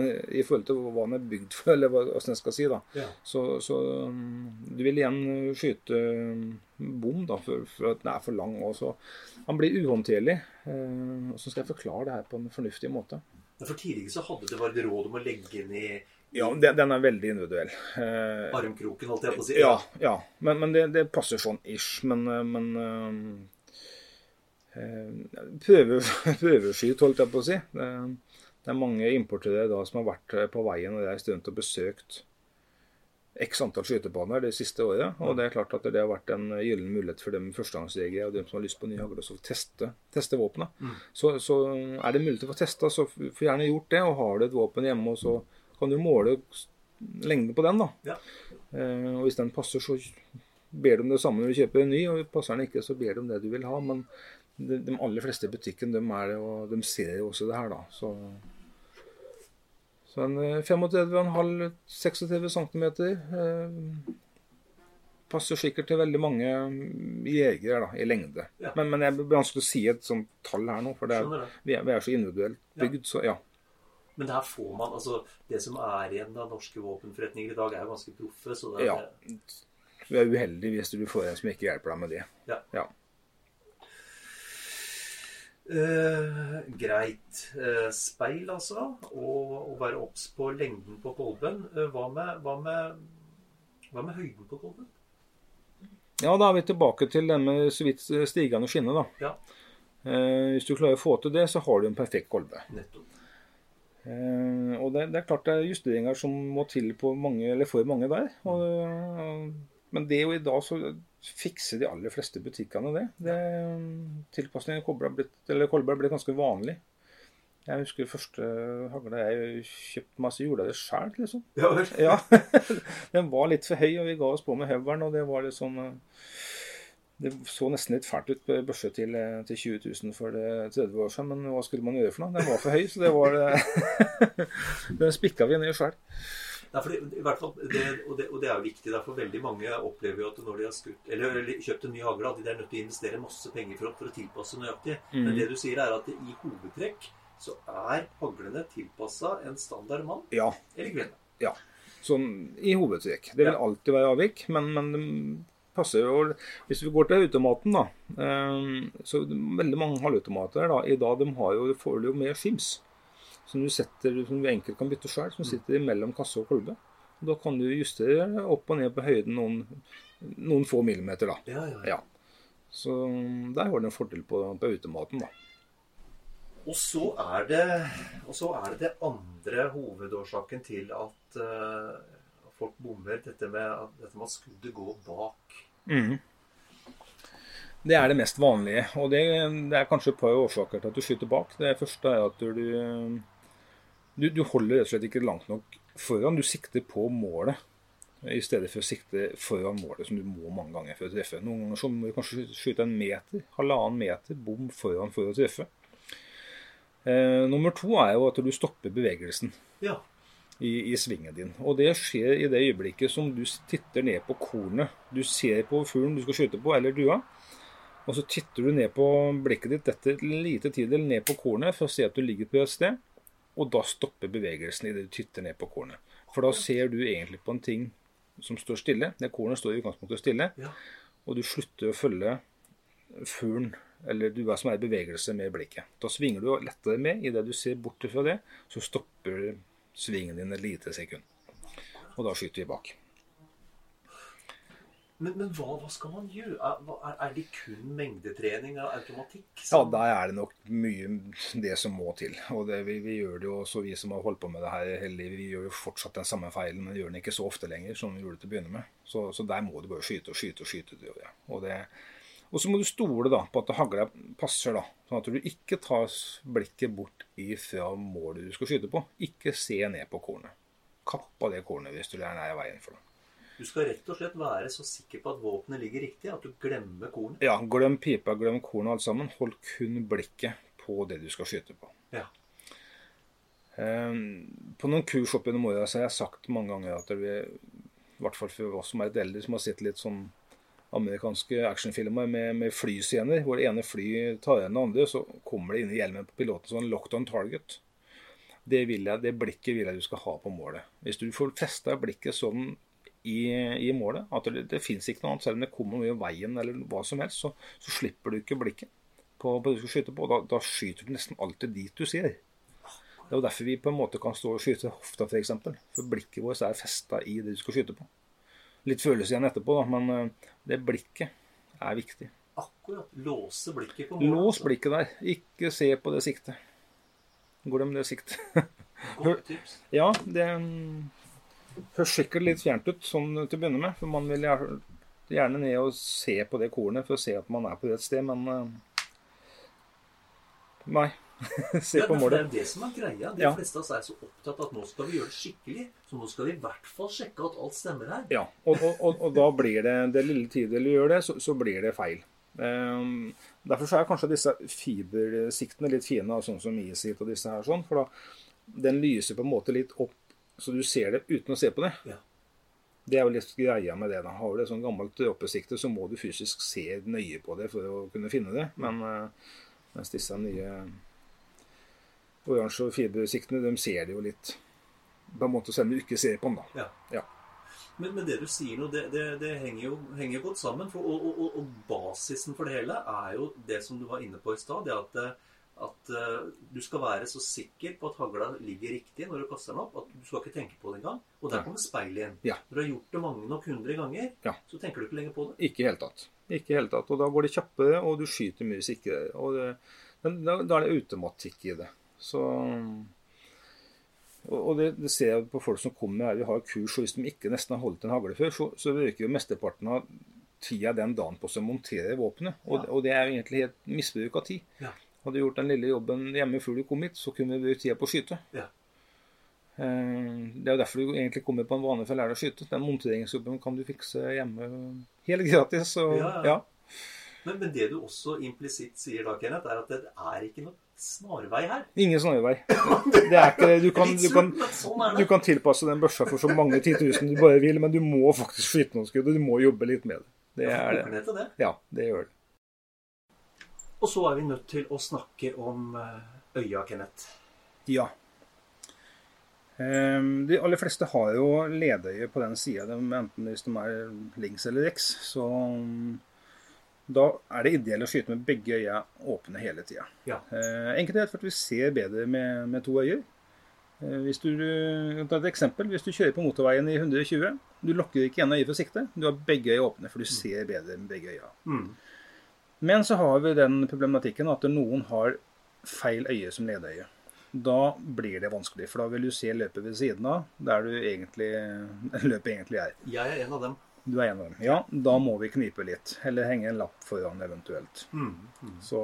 eh, I forhold til hva den er bygd for, eller hva jeg skal si. da. Ja. Så, så mm, du vil igjen skyte mm, bom da, for, for at den er for lang. Og så, han blir uhåndterlig. Så skal jeg forklare det her på en fornuftig måte. For Tidligere så hadde det vært råd om å legge ned Ja, den, er veldig individuell. Eh, armkroken, holdt jeg på å si. Ja, ja. Men, men det, det passer sånn ish. Men, eh, men eh, eh, prøve, Prøveskyt, holdt jeg på å si. Det, det er mange importører da som har vært eh, på veien og reist rundt og besøkt x antall skytebaner det siste året. Og det er klart at det har vært en gyllen mulighet for dem førstegangsjegere og dem som har lyst på ny hagle, å teste, teste våpenet. Så, så er det mulig til å få testa, så få gjerne gjort det. Og har du et våpen hjemme, så kan du måle lengden på den. da. Ja. Eh, og hvis den passer, så ber du om det samme når du kjøper en ny. Og passer den ikke, så ber du om det du vil ha. Men de, de aller fleste i butikken de, er det, og de ser jo også det her, da. Så, så en eh, 35,5-26 cm eh, passer sikkert til veldig mange mm, jegere da, i lengde. Ja. Men, men det blir vanskelig å si et sånt tall her nå, for det er, vi, er, vi er så individuelt Ja. bygd. Så ja. Men her får man altså Det som er igjen av norske våpenforretninger i dag, er jo ganske proffe. så det, Ja. Du er uheldig hvis du får en som ikke hjelper deg med det. Ja. Ja. Uh, greit. Uh, speil, altså. Og, og være obs på lengden på kolben. Uh, hva, med, hva, med, hva med høyden på kolben? Ja, da er vi tilbake til det med så vidt stigende skinne. da. Ja, hvis du klarer å få til det, så har du en perfekt kolbe. nettopp. Eh, og det, det er klart det er justeringer som må til på mange, eller for mange der. Og, men det er jo i dag så fikser de aller fleste butikkene det. det tilpasning av blitt, har blitt ganske vanlig. Jeg husker første hagla jeg kjøpte masse det sjøl, liksom. Ja vel. Ja. Den var litt for høy, og vi ga oss på med høvelen, og det var liksom eh, Det så nesten litt fælt ut på børse til, eh, til 20 000 for det 30 år siden, men hva skulle man gjøre for noe? Den var for høy, så det var eh, Den spikka vi ned sjøl. Ja, det, i hvert fall, det, og, det, og det er jo viktig. For veldig mange opplever jo at når de har skutt, eller, eller kjøpt en ny hagle, at de er nødt til å investere masse penger for, for å tilpasse nøyaktig. Men det du sier, er at i hovedtrekk så er haglene tilpassa en standard mann Ja. eller kvinne. ja. Sånn i hovedtrekk. Det vil alltid være avvik, men, men passer jo Hvis vi går til automaten, da. eh, Så veldig mange halvautomater da, i dag de har jo, får jo med skims. Som du setter, som du enkelt kan bytte sjøl. Som sitter mellom kasse og kolbe. Da kan du justere opp og ned på høyden noen, noen få millimeter. da. Ja, ja, ja. Ja. Så der har du en fordel på, på automaten. da. Og så er det og så er det det andre hovedårsaken til at uh, folk bommer. Dette med, at- dette med at skuddet går bak. Det er det mest vanlige. Og det, det er kanskje et par årsaker til at du skyter bak. Det første er at du, du, du holder rett og slett ikke langt nok foran. Du sikter på målet i stedet for å sikte foran målet, som du må mange ganger for å treffe. Noen ganger så må du kanskje skyte en meter, halvannen meter bom foran for å treffe. Eh, nummer to er jo at du stopper bevegelsen Ja. I, i svingen din. Og det skjer i det øyeblikket som du titter ned på kornet. Du ser på fuglen du skal skyte på, eller dua. Og så titter du ned på blikket ditt etter lite lite tidel ned på kornet for å se at du ligger på et sted. Og da stopper bevegelsen idet du titter ned på kornet. For da ser du egentlig på en ting som står stille. Det kornet står i utgangspunktet stille. Ja. Og du slutter å følge fuglen eller dua som er i bevegelse med blikket. Da svinger du lettere med. Idet du ser bort fra det, så stopper svingen din et lite sekund. Og da skyter vi bak. Men, men hva, hva skal man gjøre? Er, er, det kun mengdetrening av automatikk? Ja, der er det nok mye det som må til. Og det, vi, vi gjør det jo også, vi som har holdt på med det her hele livet, vi gjør jo fortsatt den samme feilen, men vi gjør den ikke så ofte lenger som vi gjorde til å begynne med. Så, så der må du bare skyte og skyte og skyte. Og det. Og, det, og så må du stole da på at hagla passer, da. Sånn at du ikke tar blikket bort ifra målet du skal skyte på. Ikke se ned på kornet. Kapp av det kornet hvis du er nær veien for det. Du skal rett og slett være så sikker på at våpenet ligger riktig, at du glemmer kornet. Ja, glem pipa, glem kornet alt sammen. Hold kun blikket på det du skal skyte på. Ja. Eh, På noen kurs opp gjennom åra har jeg sagt mange ganger at vi, i hvert fall for oss som er litt eldre, som har sett litt sånn amerikanske actionfilmer med, med flyscener, hvor det ene fly tar igjen det andre, så kommer det inn i hjelmen på piloten sånn locked on target. Det, jeg, det blikket vil jeg du skal ha på målet. Hvis du får festa blikket sånn i, i målet, at det, det fins ikke noe annet, selv om det kommer noe i veien eller hva som helst, så, så slipper du ikke blikket på, på det du skal skyte på. Da, da skyter du nesten alltid dit du ser. Det er jo derfor vi på en måte kan stå og skyte hofta, f.eks. For, for blikket vårt er festa i det du skal skyte på. Litt følelse igjen etterpå, da, men eh, det blikket er viktig. Akkurat. Låse blikket på målet. Lås blikket der. Ikke se på det siktet. Glem det siktet. Godt tips. ja, det mm, høres sikkert litt fjernt ut sånn til å begynne med. For man vil gjerne- ned og se på det kornet for å se at man er på rett sted, men eh, Nei. se på målet. Det er det som er greia. De fleste av oss er så opptatt av at nå skal vi gjøre det skikkelig. Så nå skal vi i hvert fall sjekke at alt stemmer her. Ja, og, og, og, og da blir det det lille tiden du gjør det, så, så blir det feil. Um, derfor så er kanskje disse fibersiktene litt fine, sånn som ISIT og disse her, sånn, for da den lyser på en måte litt opp, så du ser det uten å se på det. Ja. Det er jo litt greia med det. da. Har du et sånn gammelt oppesikte, så må du fysisk se nøye på det for å kunne finne det. Men uh, mens disse nye oransje og fibersiktene, de ser det jo litt på en måte selv om du ikke ser på den, da. Ja. Men, men det du sier nå, det, det, det henger jo henger godt sammen. For, og, og, og, basisen for det hele er jo det som du var inne på i stad. Det at, eh, at eh, du skal være så sikker på at hagla ligger riktig når du kaster den opp. at Du skal ikke tenke på det engang. Og der Ja. kommer speilet igjen. Ja. Når du har gjort det mange nok hundre ganger, Ja. så tenker du ikke lenger på det. Ikke i hele tatt. Ikke i hele tatt. Og da går det kjappere, og du skyter mye sikrere. Og det, da, da er det automatikk i det. Så Og det, det ser jeg på folk som kommer her. Vi har kurs, og hvis de ikke nesten har holdt en hagle før, så, så bruker jo mesteparten av tida den dagen på å montere våpenet. Og, Ja. og det er jo egentlig helt misbruk av tid. Ja. Hadde du gjort den lille jobben hjemme før du kom hit, så kunne vi brukt tida på å skyte. Ja. Eh, Det er jo derfor du egentlig kommer på en vane for å lære deg å skyte. Den monteringsjobben kan du fikse hjemme helt gratis. Og, ja. Men, men det du også implisitt sier da, Kenneth, er at det er ikke noe snarvei her. Ingen snarvei. Det er ikke det. Du kan, du, kan, sånn du kan tilpasse den børsa for så mange titusen du bare vil, men du må faktisk skyte noen skudd, og du må jobbe litt med det. Det er det. Ja, det gjør det. Og så er vi nødt til å snakke om eh, øya, Kenneth. Ja. Ehm, De aller fleste har jo ledøye på den sida, enten hvis de er links eller rex. Så da er det ideelt å skyte med begge øya åpne hele tida. Ja. Eh, Enkelt og greit for at vi ser bedre med, med to øyer. Eh, Hvis du, ta et eksempel. Hvis du kjører på motorveien i 120, du lukker ikke igjen øyet for sikte. Du har begge øyne åpne, for du ser bedre med begge øyne. Mm. Men så har vi den problematikken at noen har feil øye som ledeøye. Da blir det vanskelig, for da vil du se løpet ved siden av, der du egentlig, løpet egentlig er. Jeg er en av dem. Du er en av dem. Ja, da må vi knipe litt. Eller henge en lapp foran eventuelt. Mm. Mm. Så,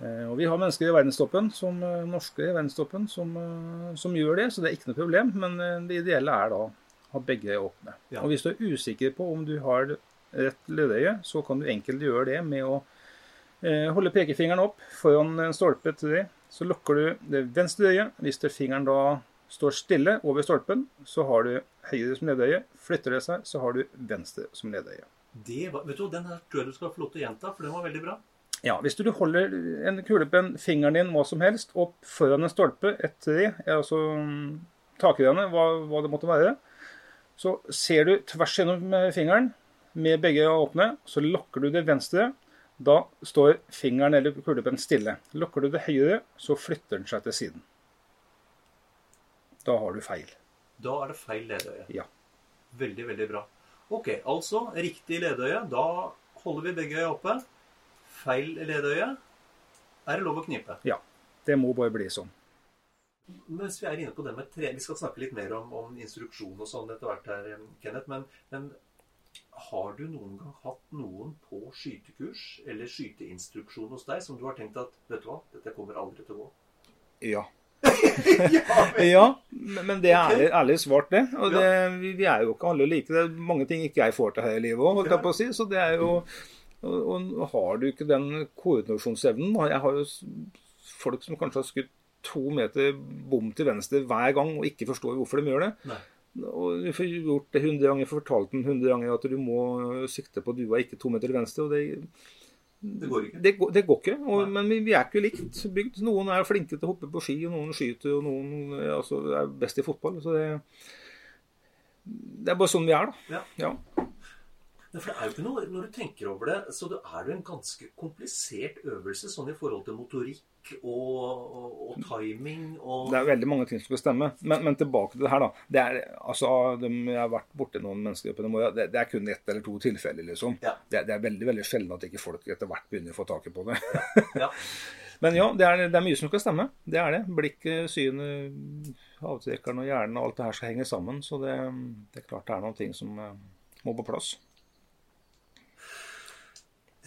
eh, og vi har mennesker i verdenstoppen, som, eh, norske i verdenstoppen, som, eh, som gjør det, så det er ikke noe problem. Men det ideelle er da ha begge åpne. Ja. Og hvis du er usikker på om du har rett ledeøye, så kan du enkelt gjøre det med å eh, holde pekefingeren opp foran en stolpe til deg. Så lukker du det venstre øyet. Hvis det fingeren da står stille over stolpen, så har du høyre som ledeøye. Flytter det seg, så har du venstre som ledeøye. Det var, vet du, Den her tror jeg du skal få lov til å gjenta, for den var veldig bra. Ja, Hvis du holder en kulepenn, fingeren din, hva som helst, opp foran en stolpe, et tre, altså takrenne, hva, hva det måtte være, så ser du tvers gjennom fingeren, med begge åpne, så lokker du det venstre. Da står fingeren eller kulepennen stille. Lokker du det høyre, så flytter den seg til siden. Da har du feil. Da er det feil ledeøye. Ja. Veldig, veldig bra. Ok, altså riktig ledeøye. Da holder vi begge øya oppe. Feil ledeøye. Er det lov å knipe? Ja. Det må bare bli sånn. Mens vi er inne på det med tre, Vi skal snakke litt mer om, om instruksjon og sånn etter hvert her, Kenneth. Men, men har du noen gang hatt noen på skytekurs eller skyteinstruksjon hos deg som du har tenkt at vet du hva, dette kommer aldri til å gå? Ja. ja, men det er ærlig, ærlig svart, det. Og det, vi, er jo ikke alle like. Det er mange ting ikke jeg får til her i livet òg, holdt jeg på å si. Så det er jo og, og har du ikke den koordinasjonsevnen Jeg har jo folk som kanskje har skutt to meter bom til venstre hver gang og ikke forstår hvorfor de gjør det. Nei. Og du får gjort det 100 ganger, fortalt den 100 ganger at du må sikte på dua, ikke to meter til venstre. og det Det går ikke. det går, det går ikke, og, men vi, vi er ikke likt bygd. Noen er flinke til å hoppe på ski, og noen skyter, og noen eh, altså, er best i fotball. Så det, det er bare sånn vi er, da. Ja. Ja. For det er jo ikke noe, Når du tenker over det, så det er det en ganske komplisert øvelse sånn i forhold til motorikk og, og, og timing og Det er veldig mange ting som skal stemme. Men, men tilbake til det her, da. Det er, altså, de, jeg har vært borti noen mennesker oppe i det, det er kun ett eller to tilfeller, liksom. Ja. Det, det er veldig veldig sjelden at ikke folk etter hvert begynner å få taket på det. Ja. Men ja, det er, det er mye som skal stemme. Det er det. Blikket, synet, avtrekkeren og hjernen og alt det her skal henge sammen. Så det, det er klart det er noen ting som eh, må på plass.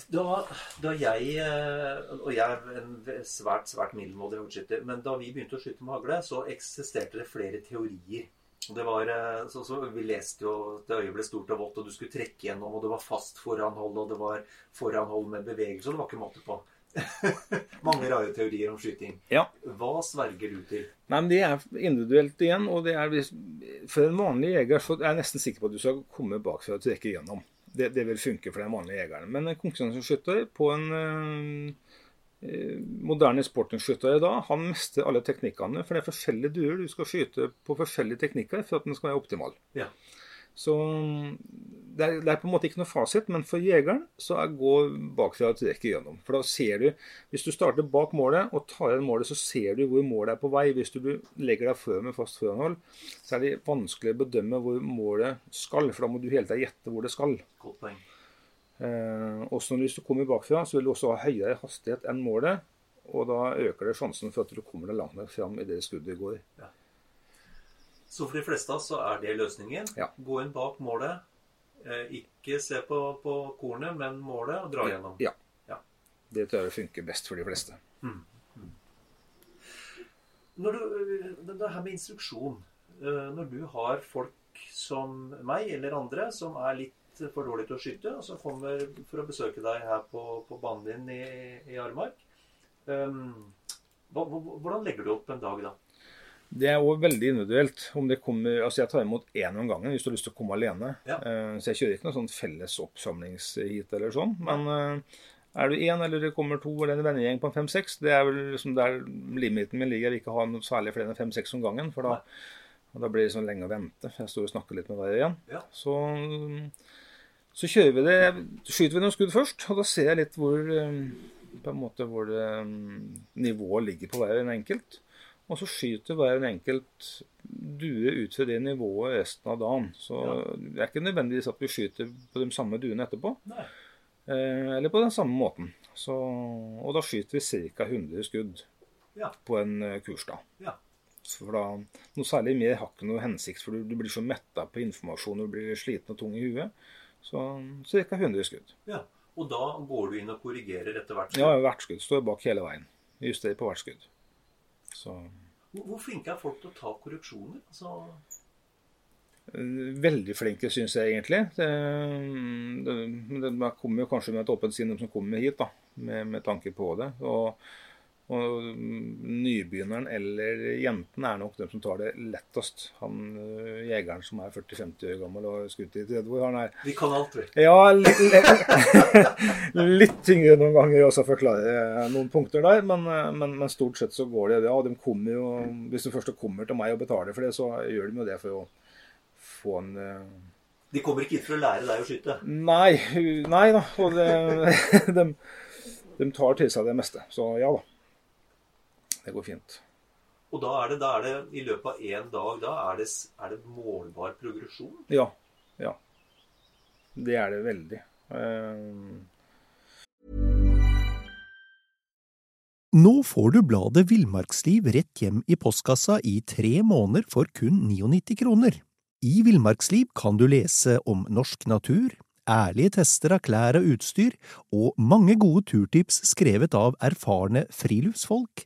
Da, da jeg eh, Og jeg er en svært svært middelmådig hodedskytter. Men da vi begynte å skyte med hagle, så eksisterte det flere teorier. Det var, eh, så, så Vi leste jo at øyet ble stort og vått, og du skulle trekke gjennom, og det var fast foranhold, og det var foranhold med bevegelse, og det var ikke måte på. Mange rare teorier om skyting. Ja. Hva sverger du til? Nei, men Det er individuelt igjen. og det er, For en vanlig jeger så er jeg nesten sikker på at du skal komme bakfra og trekke igjennom. Det, det vil funke for den vanlige jegeren. Men en konkurranseskytter på en eh, eh, moderne sportsskytter i dag, han mestrer alle teknikkene. For det er forskjellige duer. Du skal skyte på forskjellige teknikker for at den skal være optimal. Ja. Så det er, det er på en måte ikke noe fasit, men for jegeren så er gå bakfra og trekke gjennom. For da ser du, hvis du starter bak målet og tar igjen målet, så ser du hvor målet er på vei. Hvis du legger deg før med fast foranhold, så er det vanskelig å bedømme hvor målet skal, for da må du hele tiden gjette hvor det skal. Godt poeng. Eh, også når hvis du kommer bakfra, så vil du også ha høyere hastighet enn målet. Og da øker det sjansen for at du kommer deg langt nok fram idet skuddet går. Så for de fleste av oss så er det løsningen. Ja. Gå inn bak målet. Eh, ikke se på, på kornet, men målet, og dra gjennom. Ja. Ja. Det tror jeg funker best for de fleste. Når du, det det her med instruksjon eh, Når du har folk som meg eller andre som er litt for dårlige til å skyte, og som kommer for å besøke deg her på, på banen din i, i Armark um, Hvordan legger du opp en dag da? Det er også veldig individuelt. om det kommer, altså Jeg tar imot én om gangen hvis du har lyst til å komme alene. Ja. Eh, Så jeg kjører ikke noe sånn felles oppsamlingsheat eller sånn. Men eh, er du én, eller det kommer to, eller en vennegjeng på fem-seks, det er vel liksom der limiten min ligger. Ikke ha noe særlig flere enn fem-seks om gangen, for da, da blir det sånn lenge å vente. Jeg står og snakker litt med hver igjen. Ja. Så, så kjører vi det, skyter vi noen skudd først, og da ser jeg litt hvor eh, på en måte hvor det, nivået ligger på hver en enkelt. Og så skyter hver en enkelt due ut fra det nivået resten av dagen. Så Ja. det er ikke nødvendigvis at vi skyter på de samme duene etterpå. Nei. Eh, eller på den samme måten. Så, og da skyter vi ca. 100 skudd Ja. på en kurs. kursdag. Ja. For da, noe særlig mer har ikke noe hensikt, for du, blir så metta på informasjon og du blir sliten og tung i huet. Så ca. 100 skudd. ja. Og da går du inn og korrigerer etter hvert. skudd? Ja, hvert skudd. Står bak hele veien. Justerer på hvert skudd. Så Hvor, hvor flinke er folk til å ta korrupsjoner? Altså, eh, Veldig flinke, syns jeg egentlig. Det, det, man kommer jo kanskje med et åpent sinn, de som kommer hit, da, med, med tanke på det. Og, og nybegynneren eller jenten er nok dem som tar det lettest. Han øh, jegeren som er 40-50 år gammel og har skutt i 30 år, han er vi kan alt, vel. ja, litt, litt tyngre noen ganger også å forklare eh, noen punkter der, men, eh, men, men stort sett så går det. Ja, de kommer jo, Hvis de først kommer til meg og betaler for det, så gjør de jo det for å få en eh, De kommer ikke hit for å lære deg å skyte. Nei, nei da. Og det, de, de tar til seg det meste. Så ja da. Det går fint. Og da er det, da er det i løpet av én dag da er det, er det målbar progresjon? Ja. Ja. Det er det veldig. Uh... Nå får du bladet Villmarksliv rett hjem i postkassa i tre måneder for kun 99 kroner. I Villmarksliv kan du lese om norsk natur, ærlige tester av klær og utstyr, og mange gode turtips skrevet av erfarne friluftsfolk,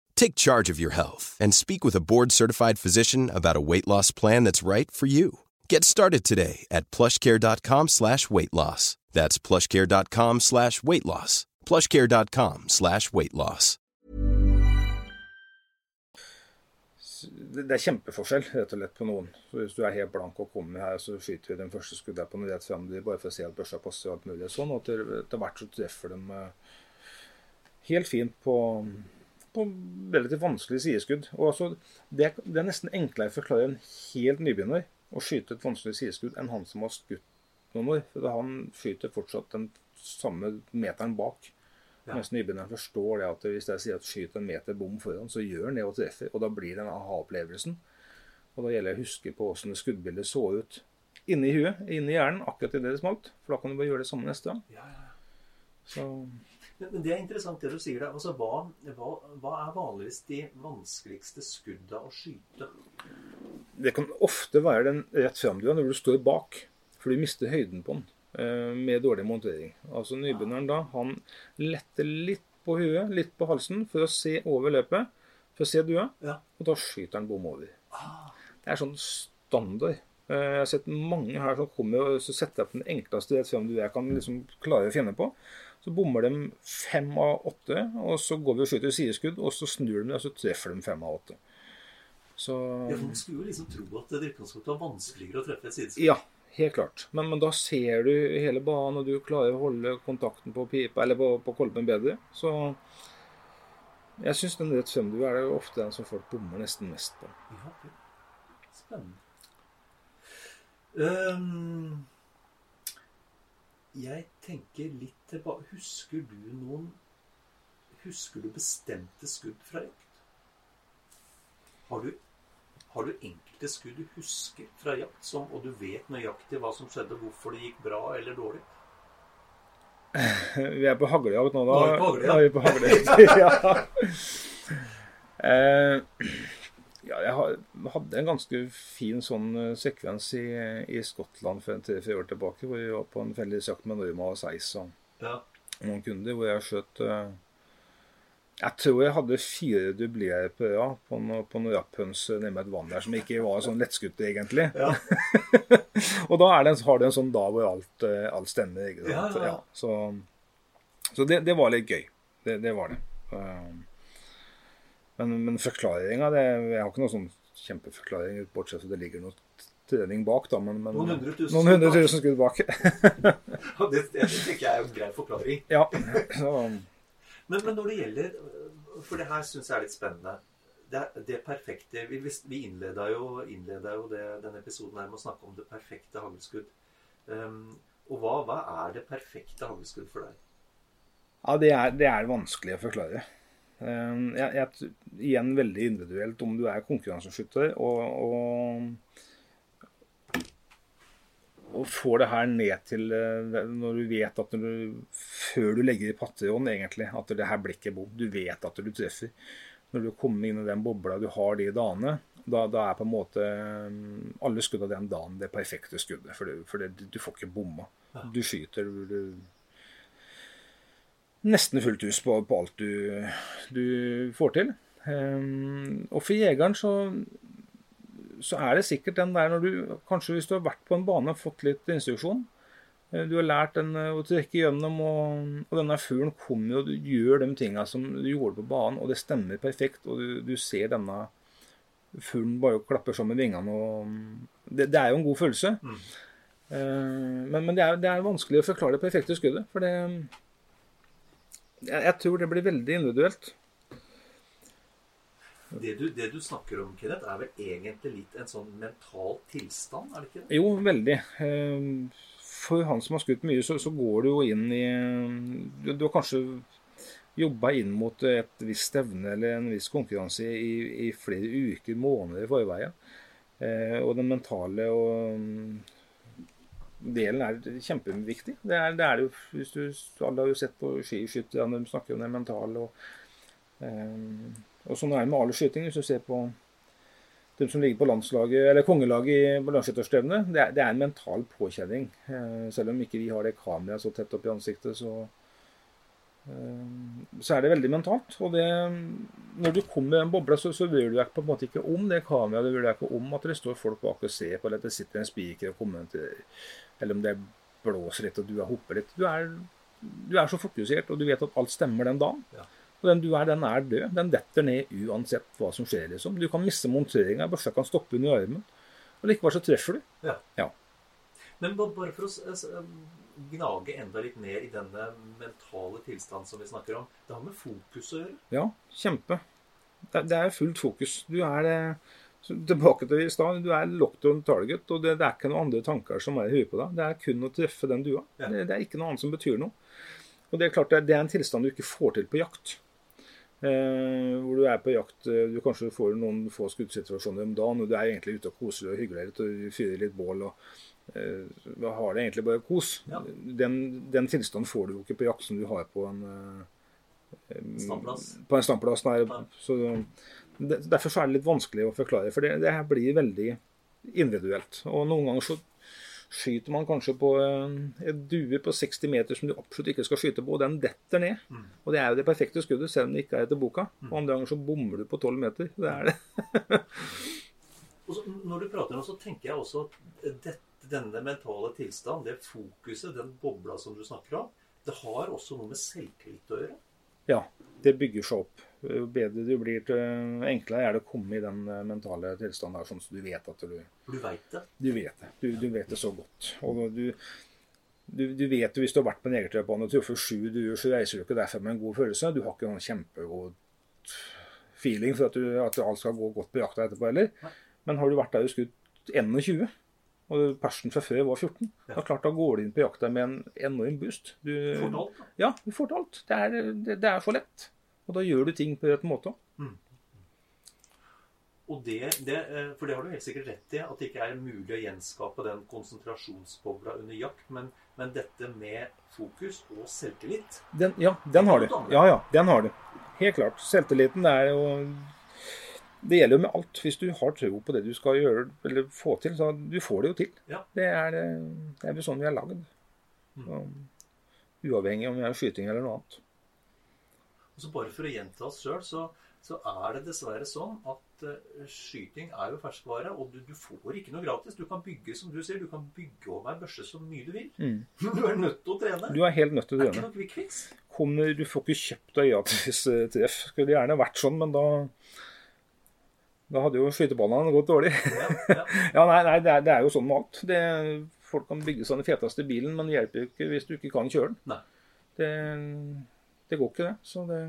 Take charge of your health and speak with a board-certified physician about a weight loss plan that's right for you. Get started today at plushcare.com slash weight loss. That's plushcare.com slash weight loss. plushcare.com slash weight loss. det er kjempeforskjell rett og slett på noen. Så Hvis du er helt blank og kommer her, så skyter vi den første skuddet på noe rett frem de, bare for å se at børsa passer og alt mulig sånn. Og etter hvert så treffer de eh, helt fint på, på relativt vanskelige sideskudd. Og altså, det, er, det er nesten enklere å forklare en helt nybegynner å skyte et vanskelig sideskudd enn han som har skutt noen år. For han skyter fortsatt den samme meteren bak. Ja. Mens nybegynneren forstår det at hvis jeg sier at skyt en meter bom foran, så gjør han det og treffer. Og da blir det den aha-opplevelsen. Og da gjelder det å huske på hvordan skuddbildet så ut inni huet, inni hjernen, akkurat idet det smalt. For da kan du bare gjøre det samme neste gang. Ja, ja. Så Men, det er interessant det du sier der. Altså, hva, hva, hva er vanligvis de vanskeligste skudda å skyte? det kan ofte være den rett fram-dua når du står bak, for du mister høyden på den eh, med dårlig montering. Altså Nybegynneren da, han letter litt på huet, litt på halsen, for å se over løpet, for å se dua, Ja. og da skyter han bom over. Det er sånn standard. Eh, Jeg har sett mange her som kommer og så setter jeg på den enkleste rett fram-dua jeg kan liksom klare å finne på. Så bommer de fem av åtte, og så går vi og skyter sideskudd, og så snur de det, og så treffer de fem av åtte. Så Ja, Man skulle jo liksom tro at det i utgangspunktet var vanskeligere å treffe et sideskudd. Ja, helt klart. Men, men da ser du hele banen, og du klarer å holde kontakten på pipa, eller på, på kolben bedre. Så jeg syns den rett frem du er det ofte den som folk bommer nesten mest på. Ja. Spennende. Ehm, jeg tenker litt tilbake Husker du noen Husker du bestemte skudd fra jakt? Har du, har du enkelte skudd du husker fra jakt, som, og du vet nøyaktig hva som skjedde, hvorfor det gikk bra eller dårlig? Vi er på haglejakt nå, da. Nå er vi på haglejakt. Ja. Eh, ja, jeg hadde en ganske fin sånn eh, sekvens i, i Skottland for tre-fire år tilbake, hvor vi var på en fellesjakt med Norma og Seis og Ja. noen kunder, hvor jeg skjøt eh, Jeg tror jeg hadde fire dublerer på rad på, noe- på noen rapphøns nede med et vann der som ikke var sånn lettskutte, egentlig. Ja. og da er det, en- har du en sånn dag hvor alt, eh, alt stemmer. Ikke sant? Ja, ja, ja. så så det, det var litt gøy. Det, det var det. Um, Men, men forklaringa Jeg har ikke noen sånn kjempeforklaring, bortsett fra det ligger noe trening bak. da, men, men Noen hundre tusen noen hundre tusen skudd bak. Det, det tenker jeg er en grei forklaring. ja, så, Men, men når det gjelder For det her syns jeg er litt spennende. Det, det perfekte Vi, vi innleda jo, innleda jo det, denne episoden her med å snakke om det perfekte hagelskudd. Um, og hva, hva er det perfekte hagelskudd for deg? ja det, er, det er vanskelig å forklare. Um, jeg, jeg, igjen veldig individuelt om du er konkurranseskytter og, og, og får det her ned til eh, når du vet at du, før du legger i patteånd, egentlig, at det her blir ikke bom. Du vet at du treffer. Når du kommer inn i den bobla du har de dagene, da, da er på en måte um, alle skudd av den dagen det perfekte skuddet. For, det, for det, du får ikke bomma. Du skyter du, nesten fullt hus på, på alt du, du, får til. Um, og for jegeren så, så er det sikkert den der når du Kanskje hvis du har vært på en bane og fått litt instruksjon. eh, Du har lært den eh, å trekke gjennom, og, og denne fuglen kommer og du gjør de tinga som du gjorde på banen, og det stemmer perfekt. Og du, du ser denne fuglen bare klapper sammen vingene. og det, det, er jo en god følelse. Mm. Uh, men, men det, er, det, er, vanskelig å forklare det perfekte skuddet. For det jeg, jeg tror det blir veldig individuelt. Det du, det du snakker om, Kenneth, er vel egentlig litt en sånn mental tilstand? er det ikke det? Jo, veldig. Uh, for han som har skutt mye, så, så går du jo inn i Du, du har kanskje jobba inn mot et visst stevne eller en viss konkurranse i, i flere uker, måneder i forveien. Uh, og den mentale og delen er kjempeviktig. Det er det, er jo, hvis du, Alle har jo sett på skiskyttere, de snakker om det mentale. Og, eh, og sånn er det med all skyting. Hvis du ser på de som ligger på landslaget, eller kongelaget på landsskytterstevnet, det, det, er en mental påkjenning. Eh, selv om ikke vi har det kameraet så tett opp i ansiktet, så, uh, så er det veldig mentalt. Og det, når du kommer i en boble, så, så bryr du deg på en måte ikke om det kameraet. Du bryr deg ikke om at det står folk bak og ser på, eller at det sitter en spiker og kommenterer eller om det blåser litt og du har hoppet litt. Du er, du er, så fokusert, og du vet at alt stemmer den dagen. Ja. Og den du er, den er død. Den detter ned uansett hva som skjer. liksom. Du kan miste monteringa, børsa kan stoppe under armen. Og likevel så treffer du. Ja. ja. Men bare for å gnage enda litt mer i denne mentale tilstanden som vi snakker om. Det har med fokus å gjøre? Ja, kjempe. Det, det er fullt fokus. Du er det så tilbake til i stad. Du er locked on target, og det, det, er ikke noen andre tanker som er i huet på deg. Det er kun å treffe den dua. Ja. Det, det, er ikke noe annet som betyr noe. Og Det er klart det, er en tilstand du ikke får til på jakt. Eh, hvor du er på jakt eh, Du kanskje får noen få skuddsituasjoner om dagen, og du er egentlig ute og koser og hygger deg litt og fyrer litt bål. og eh, har det egentlig bare kos. Ja. Den, den, tilstanden får du jo ikke på jakt som du har på en eh, Standplass. På en standplass. Nei, så Derfor er det litt vanskelig å forklare, for det, det her blir veldig individuelt. Og noen ganger så skyter man kanskje på en, due på 60 meter som du absolutt ikke skal skyte på, og den detter ned. Mm. Og det er jo det perfekte skuddet, selv om det ikke er etter boka. Og andre ganger så bommer du på 12 meter. Det er det. så, når du prater nå, så tenker jeg også at dette, denne mentale tilstand, det fokuset, den bobla som du snakker om, det har også noe med selvtillit å gjøre? Ja, det bygger seg opp. Jo bedre du blir, enklere er det å komme i den eh, mentale tilstanden der, sånn som du vet at du Du vet det? Du vet det. Du, du vet det så godt. Og du, du, du vet jo hvis du har vært på en jegertrepane og truffet sju duer, så reiser du ikke derfra med en god følelse. Du har ikke noen kjempegod feeling for at, du, at alt skal gå godt på jakta etterpå heller. Men har du vært der og skutt 21, og persen fra før var 14, ja. da klart da går du inn på jakta med en enorm boost. Du får til alt? Ja, du får til alt. Det er, det, det er for lett. Og da gjør du ting på rett måte. Mm. Og det, det, eh, for det har du helt sikkert rett i, at det ikke er mulig å gjenskape den konsentrasjonsbobla under jakt. Men, men, dette med fokus og selvtillit den, Ja, den har du. Ja, ja, den har du. Helt klart. Selvtilliten er jo Det gjelder jo med alt. Hvis du har tro på det du skal gjøre eller få til, så du får det jo til. Ja. Det er det er jo sånn vi er lagd. Mm. Uavhengig om vi er skyting eller noe annet. Og så Bare for å gjenta oss sjøl, så, så, er det dessverre sånn at uh, skyting er jo ferskvare, og du, du, får ikke noe gratis. Du kan bygge som du sier, du kan bygge om ei børse så mye du vil. Mm. du er nødt til å trene. Du er helt nødt til å trene. Det er ikke noe quick fix. Kommer, du får ikke kjøpt deg IATS-treff. Skulle gjerne vært sånn, men da da hadde jo skytebanene gått dårlig. Ja, ja. ja nei, nei det, er, det, er, jo sånn med alt. Det, folk kan bygge seg den feteste bilen, men det hjelper jo ikke hvis du ikke kan kjøre den. Det, det, går ikke, det. Så det,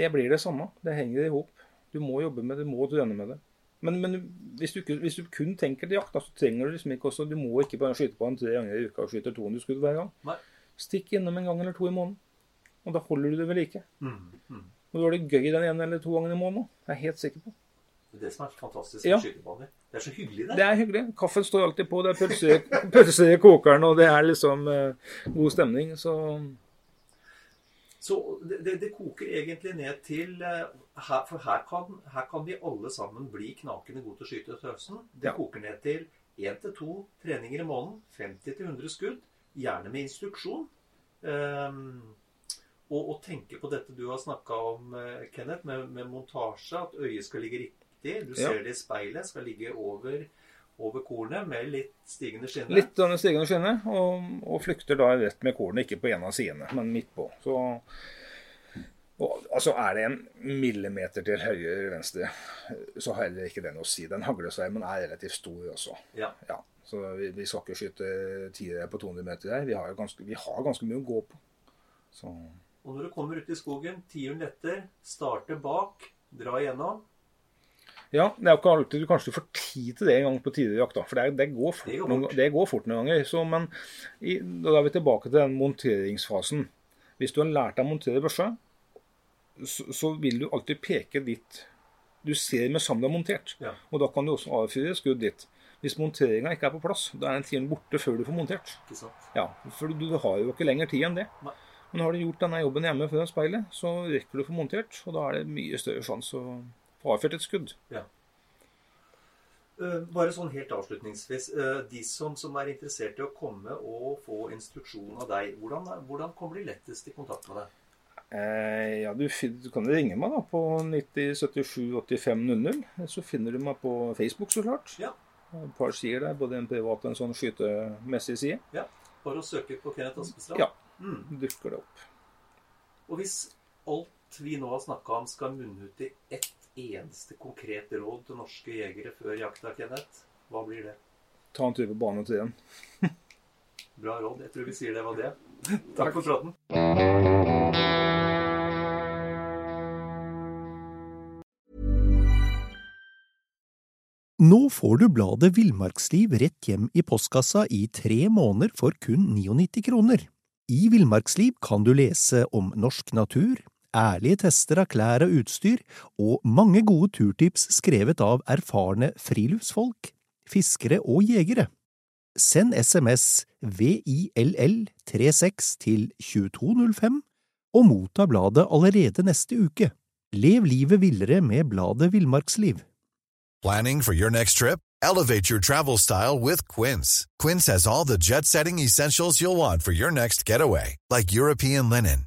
det blir det samme. Det henger i hop. Du må jobbe med det, du må trene med det. Men, men hvis, du, hvis, du, kun tenker til jakt, så trenger du liksom ikke også Du må ikke bare skyte på en tre ganger i uka og skyte 200 skudd hver gang. Nei. Stikk innom en gang eller to i måneden. Og da holder du det ved like. Mm, mm. Og du har det gøy den ene eller to gangene i måneden. Det er helt sikker på. Det er det som er fantastisk med ja. skytebaner. Det er så hyggelig, det. Det er hyggelig. Kaffen står alltid på. Det er pølser i kokeren, og det er liksom uh, god stemning. Så så det, det, koker egentlig ned til eh, her, For her kan, her kan, vi alle sammen bli knakende gode til å skyte tøsen. Det ja. koker ned til én til to treninger i måneden. 50-100 skudd. Gjerne med instruksjon. Um, og, og, tenke på dette du har snakka om, eh, Kenneth, med, med, montasje. At øyet skal ligge riktig. Du ser det i speilet. Skal ligge over, over kornet med litt stigende skinne. Litt stigende skinne, og, og, flykter da rett med kornet. Ikke på en av sidene, men midt på. Så og, altså Er det en millimeter til høyre eller venstre, så har heller ikke det noe å si. Den haglesveimen er relativt stor også. Ja. ja. Så vi, vi, skal ikke skyte tiere på 200 meter her. Vi har, ganske, vi har ganske mye å gå på. Så. Og når du kommer ut i skogen, tiuren letter, starter bak, dra igjennom. Ja, det er jo ikke alltid du kanskje får tid til det en gang på tidligere jakta. For det, det, går fort, det, går noen, det, går fort noen ganger. Så, men i, da er vi tilbake til den monteringsfasen. Hvis du har lært deg å montere børse, så, så, vil du alltid peke dit du ser med sammen montert. Ja. Og da kan du også avfyre skudd dit. Hvis monteringa ikke er på plass, da er den tiden borte før du får montert. Ja, For du, du har jo ikke lenger tid enn det. Nei. Men har du gjort denne jobben hjemme foran speilet, så rekker du å få montert, og da er det mye større sjanse å få avfyrt et skudd. Ja. Uh, bare sånn helt avslutningsvis. Uh, de som, som, er interessert i å komme og få instruksjon av deg, hvordan, hvordan kommer de lettest i kontakt med deg? Uh, ja, du, du, kan ringe meg da på 9077 85 00. Så finner du meg på Facebook, så klart. Ja. Et par sider der, både en privat og en sånn skytemessig side. Ja, Bare å søke på Kenneth Aspestrand? Ja mm. dukker det opp. Og hvis alt vi nå har snakka om, skal munne ut i ett eneste konkret råd til norske jegere før jakta, Kenneth, hva blir det? Ta en tur på bane til igjen. Bra råd. Jeg tror vi sier det var det. Takk for praten. Nå får du bladet Villmarksliv rett hjem i postkassa i tre måneder for kun 99 kroner. I Villmarksliv kan du lese om norsk natur, ærlige tester av klær og utstyr, og mange gode turtips skrevet av erfarne friluftsfolk, fiskere og jegere. Send SMS VILL36 til 2205 og motta bladet allerede neste uke. Lev livet villere med bladet Villmarksliv. Planning for your next trip? Elevate your travel style with Quince. Quince has all the jet setting essentials you'll want for your next getaway, like European linen,